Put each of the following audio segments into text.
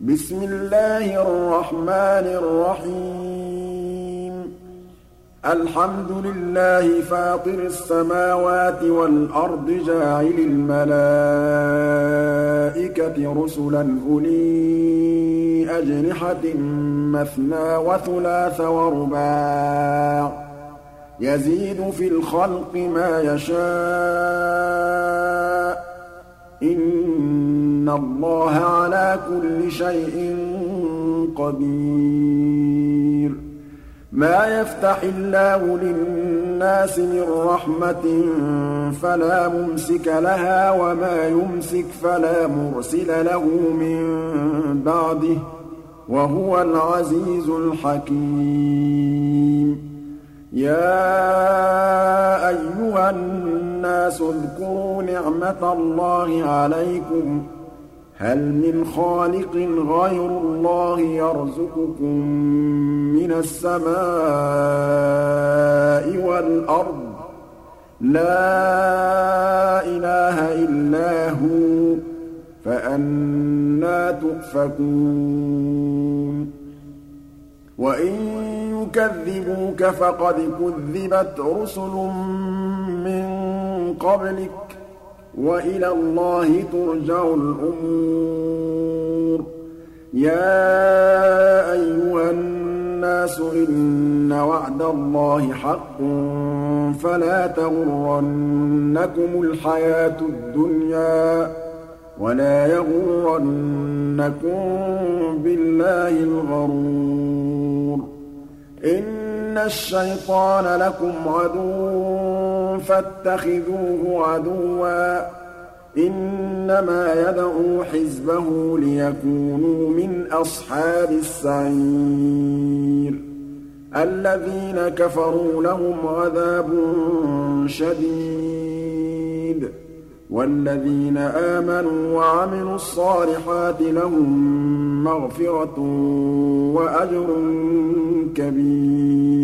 بِسْمِ اللَّهِ الرَّحْمَٰنِ الرَّحِيمِ. الْحَمْدُ لِلَّهِ فَاطِرِ السَّمَاوَاتِ وَالْأَرْضِ جَاعِلِ الْمَلَائِكَةِ رُسُلًا أُولِي أَجْنِحَةٍ مَّثْنَىٰ وَثُلَاثَ وَرُبَاعَ ۚ. يَزِيدُ فِي الْخَلْقِ مَا يَشَاءُ ۚ. اللَّهَ عَلَىٰ كُلِّ شَيْءٍ قَدِيرٌ مَّا يَفْتَحِ اللَّهُ لِلنَّاسِ مِن رَّحْمَةٍ فَلَا مُمْسِكَ لَهَا وَمَا يُمْسِكْ فَلَا مُرْسِلَ لَهُ مِن بَعْدِهِ ۚ وَهُوَ الْعَزِيزُ الْحَكِيمُ يَا أَيُّهَا النَّاسُ اذْكُرُوا نِعْمَةَ اللَّهِ عَلَيْكُمْ ۚ هَلْ مِنْ خَالِقٍ غَيْرُ اللَّهِ يَرْزُقُكُم مِّنَ السَّمَاءِ وَالْأَرْضِ ۚ؟ لَا إِلَٰهَ إِلَّا هُوَ ۖ فَأَنَّىٰ تُؤْفَكُونَ. وَإِن يُكَذِّبُوكَ فَقَدْ كُذِّبَتْ رُسُلٌ مِّن قَبْلِكَ ۚ. وَإِلَى اللَّهِ تُرْجَعُ الْأُمُورُ. يَا أَيُّهَا النَّاسُ إِنَّ وَعْدَ اللَّهِ حَقٌّ فَلَا تَغُرَّنَّكُمُ الْحَيَاةُ الدُّنْيَا ۖ وَلَا يَغُرَّنَّكُم بِاللَّهِ الْغَرُورُ. إِنَّ الشَّيْطَانَ لَكُمْ عَدُوٌّ فَاتَّخِذُوهُ عَدُوًّا ۚ إِنَّمَا يَدْعُو حِزْبَهُ لِيَكُونُوا مِنْ أَصْحَابِ السَّعِيرِ الَّذِينَ كَفَرُوا لَهُمْ عَذَابٌ شَدِيدٌ وَالَّذِينَ آمَنُوا وَعَمِلُوا الصَّالِحَاتِ لَهُم مَّغْفِرَةٌ وَأَجْرٌ كَبِيرٌ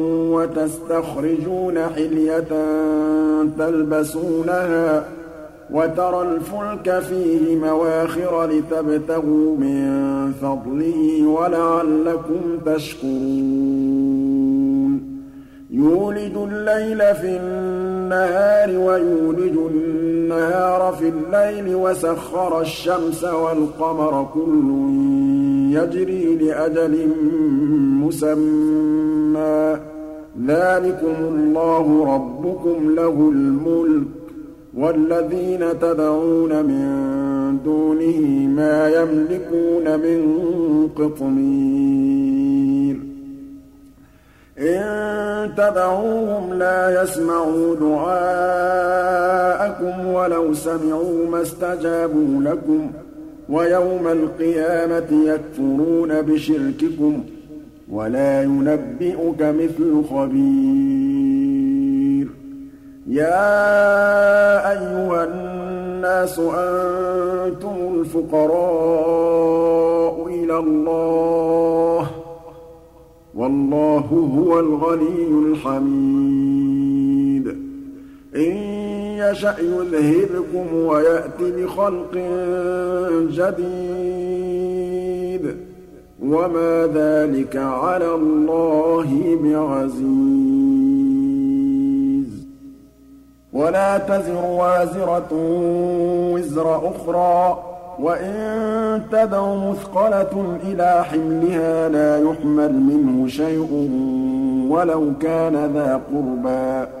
وَتَسْتَخْرِجُونَ حِلْيَةً تَلْبَسُونَهَا ۖ وَتَرَى الْفُلْكَ فِيهِ مَوَاخِرَ لِتَبْتَغُوا مِن فَضْلِهِ وَلَعَلَّكُمْ تَشْكُرُونَ. يُولِجُ اللَّيْلَ فِي النَّهَارِ وَيُولِجُ النَّهَارَ فِي اللَّيْلِ وَسَخَّرَ الشَّمْسَ وَالْقَمَرَ كُلٌّ يَجْرِي لِأَجَلٍ مُّسَمًّى ۚ. ذَٰلِكُمُ اللَّهُ رَبُّكُمْ لَهُ الْمُلْكُ ۚ وَالَّذِينَ تَدْعُونَ مِن دُونِهِ مَا يَمْلِكُونَ مِن قِطْمِيرٍ. إِن تَدْعُوهُمْ لَا يَسْمَعُوا دُعَاءَكُمْ وَلَوْ سَمِعُوا مَا اسْتَجَابُوا لَكُمْ ۖ وَيَوْمَ الْقِيَامَةِ يَكْفُرُونَ بِشِرْكِكُمْ ۚ وَلَا يُنَبِّئُكَ مِثْلُ خَبِيرٍ. يَا أَيُّهَا النَّاسُ أَنتُمُ الْفُقَرَاءُ إِلَى اللَّهِ وَاللَّهُ هُوَ الْغَنِيُّ الْحَمِيدُ. إِن يَشَأْ يُذْهِبْكُمْ وَيَأْتِ بِخَلْقٍ جَدِيدٍ ۚ. وَمَا ذَٰلِكَ عَلَى اللَّهِ بِعَزِيزٍ. وَلَا تَزِرُ وَازِرَةٌ وِزْرَ أُخْرَىٰ وَإِن تَدْعُ مُثْقَلَةٌ إِلَىٰ حِمْلِهَا لَا يُحْمَلْ مِنْهُ شَيْءٌ وَلَوْ كَانَ ذَا قُرْبَىٰ ۗ.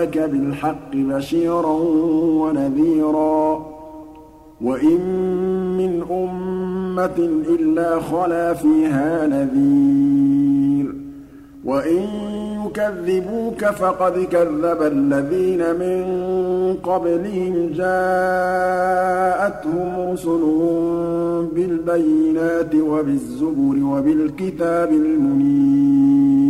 أَرْسَلْنَاكَ بِالْحَقِّ بَشِيرًا وَنَذِيرًا ۚ وَإِن مِّنْ أُمَّةٍ إِلَّا خَلَا فِيهَا نَذِيرٌ ۚ وَإِن يُكَذِّبُوكَ فَقَدْ كَذَّبَ الَّذِينَ مِن قَبْلِهِمْ جَاءَتْهُمْ رُسُلُهُم بِالْبَيِّنَاتِ وَبِالزُّبُرِ وَبِالْكِتَابِ الْمُنِيرِ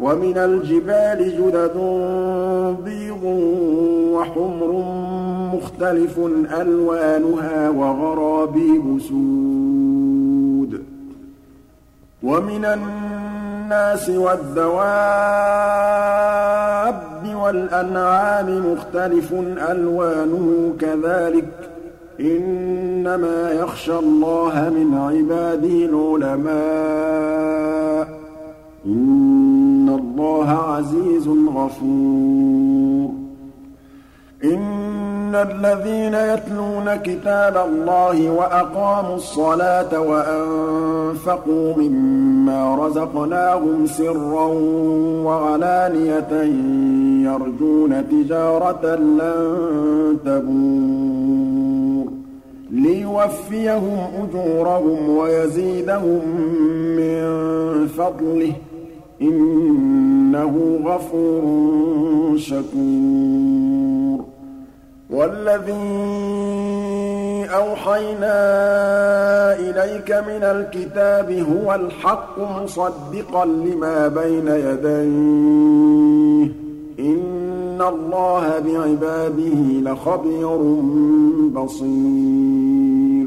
وَمِنَ الْجِبَالِ جُدَدٌ بِيضٌ وَحُمْرٌ مُّخْتَلِفٌ أَلْوَانُهَا وَغَرَابِيبُ سُودٌ. وَمِنَ النَّاسِ وَالدَّوَابِّ وَالْأَنْعَامِ مُخْتَلِفٌ أَلْوَانُهُ كَذَٰلِكَ ۗ. إِنَّمَا يَخْشَى اللَّهَ مِنْ عِبَادِهِ الْعُلَمَاءُ ۗ. غَفُورٌ إِنَّ الَّذِينَ يَتْلُونَ كِتَابَ اللَّهِ وَأَقَامُوا الصَّلَاةَ وَأَنفَقُوا مِمَّا رَزَقْنَاهُمْ سِرًّا وَعَلَانِيَةً يَرْجُونَ تِجَارَةً لَّن تَبُورَ. لِيُوَفِّيَهُمْ أُجُورَهُمْ وَيَزِيدَهُم مِّن فَضْلِهِ ۚ. إِنَّهُ غَفُورٌ شَكُورٌ. وَالَّذِي أَوْحَيْنَا إِلَيْكَ مِنَ الْكِتَابِ هُوَ الْحَقُّ مُصَدِّقًا لِّمَا بَيْنَ يَدَيْهِ ۗ. إِنَّ اللَّهَ بِعِبَادِهِ لَخَبِيرٌ بَصِيرٌ.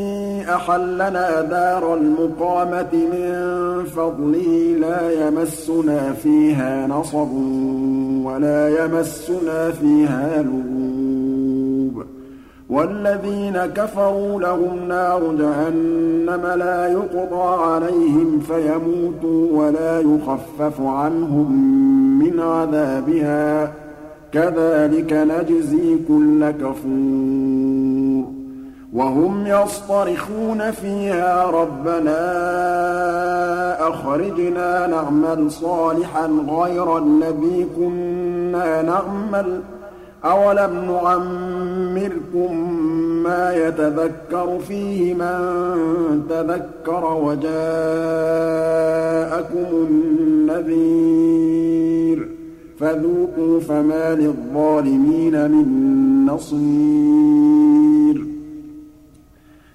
أَحَلَّنَا دَارَ الْمُقَامَةِ مِن فَضْلِهِ لَا يَمَسُّنَا فِيهَا نَصَبٌ وَلَا يَمَسُّنَا فِيهَا لُغُوبٌ. وَالَّذِينَ كَفَرُوا لَهُمْ نَارُ جَهَنَّمَ لَا يُقْضَىٰ عَلَيْهِمْ فَيَمُوتُوا وَلَا يُخَفَّفُ عَنْهُم مِّنْ عَذَابِهَا ۚ. كَذَٰلِكَ نَجْزِي كُلَّ كَفُورٍ. وَهُمْ يَصْطَرِخُونَ فِيهَا رَبَّنَا أَخْرِجْنَا نَعْمَلْ صَالِحًا غَيْرَ الَّذِي كُنَّا نَعْمَلُ ۚ أَوَلَمْ نُعَمِّرْكُم مَّا يَتَذَكَّرُ فِيهِ مَن تَذَكَّرَ وَجَاءَكُمُ النَّذِيرُ فَذُوقُوا فَمَا لِلظَّالِمِينَ مِن نَّصِيرٍ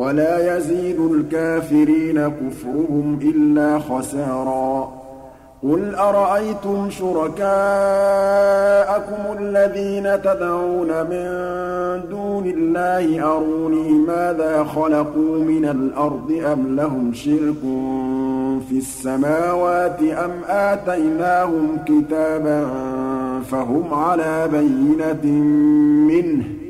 وَلَا يَزِيدُ الْكَافِرِينَ كُفْرُهُمْ إِلَّا خَسَارًا. قُلْ أَرَأَيْتُمْ شُرَكَاءَكُمُ الَّذِينَ تَدْعُونَ مِن دُونِ اللَّهِ أَرُونِي مَاذَا خَلَقُوا مِنَ الْأَرْضِ أَمْ لَهُمْ شِرْكٌ فِي السَّمَاوَاتِ أَمْ آتَيْنَاهُمْ كِتَابًا فَهُمْ عَلَىٰ بَيِّنَةٍ مِّنْهُ ۚ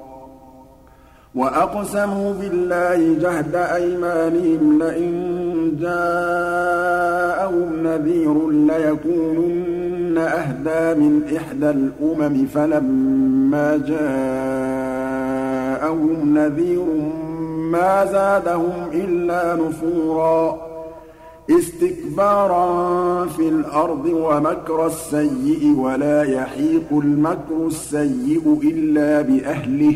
وَأَقْسَمُوا بِاللَّهِ جَهْدَ أَيْمَانِهِمْ لَئِن جَاءَهُمْ نَذِيرٌ لَّيَكُونُنَّ أَهْدَىٰ مِنْ إِحْدَى الْأُمَمِ فَلَمَّا جَاءَهُمْ نَذِيرٌ مَّا زَادَهُمْ إِلَّا نُفُورًا اسْتِكْبَارًا فِي الْأَرْضِ وَمَكْرَ السَّيِّئِ ۚ وَلَا يَحِيقُ الْمَكْرُ السَّيِّئُ إِلَّا بِأَهْلِهِ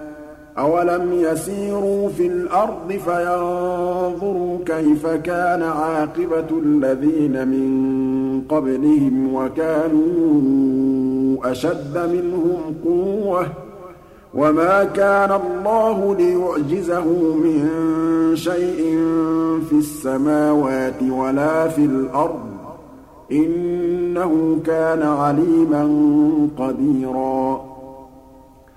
أَوَلَمْ يَسِيرُوا فِي الْأَرْضِ فَيَنظُرُوا كَيْفَ كَانَ عَاقِبَةُ الَّذِينَ مِن قَبْلِهِمْ وَكَانُوا أَشَدَّ مِنْهُمْ قُوَّةً ۚ وَمَا كَانَ اللَّهُ لِيُعْجِزَهُ مِن شَيْءٍ فِي السَّمَاوَاتِ وَلَا فِي الْأَرْضِ ۚ إِنَّهُ كَانَ عَلِيمًا قَدِيرًا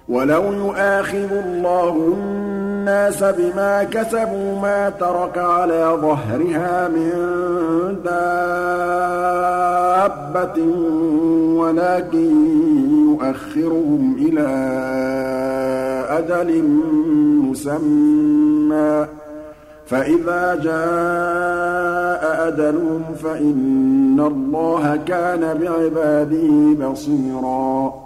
وَلَوْ يُؤَاخِذُ اللَّهُ النَّاسَ بِمَا كَسَبُوا مَا تَرَكَ عَلَىٰ ظَهْرِهَا مِن دَابَّةٍ وَلَٰكِن يُؤَخِّرُهُمْ إِلَىٰ أَجَلٍ مُّسَمًّى ۖ. فَإِذَا جَاءَ أَجَلُهُمْ فَإِنَّ اللَّهَ كَانَ بِعِبَادِهِ بَصِيرًا.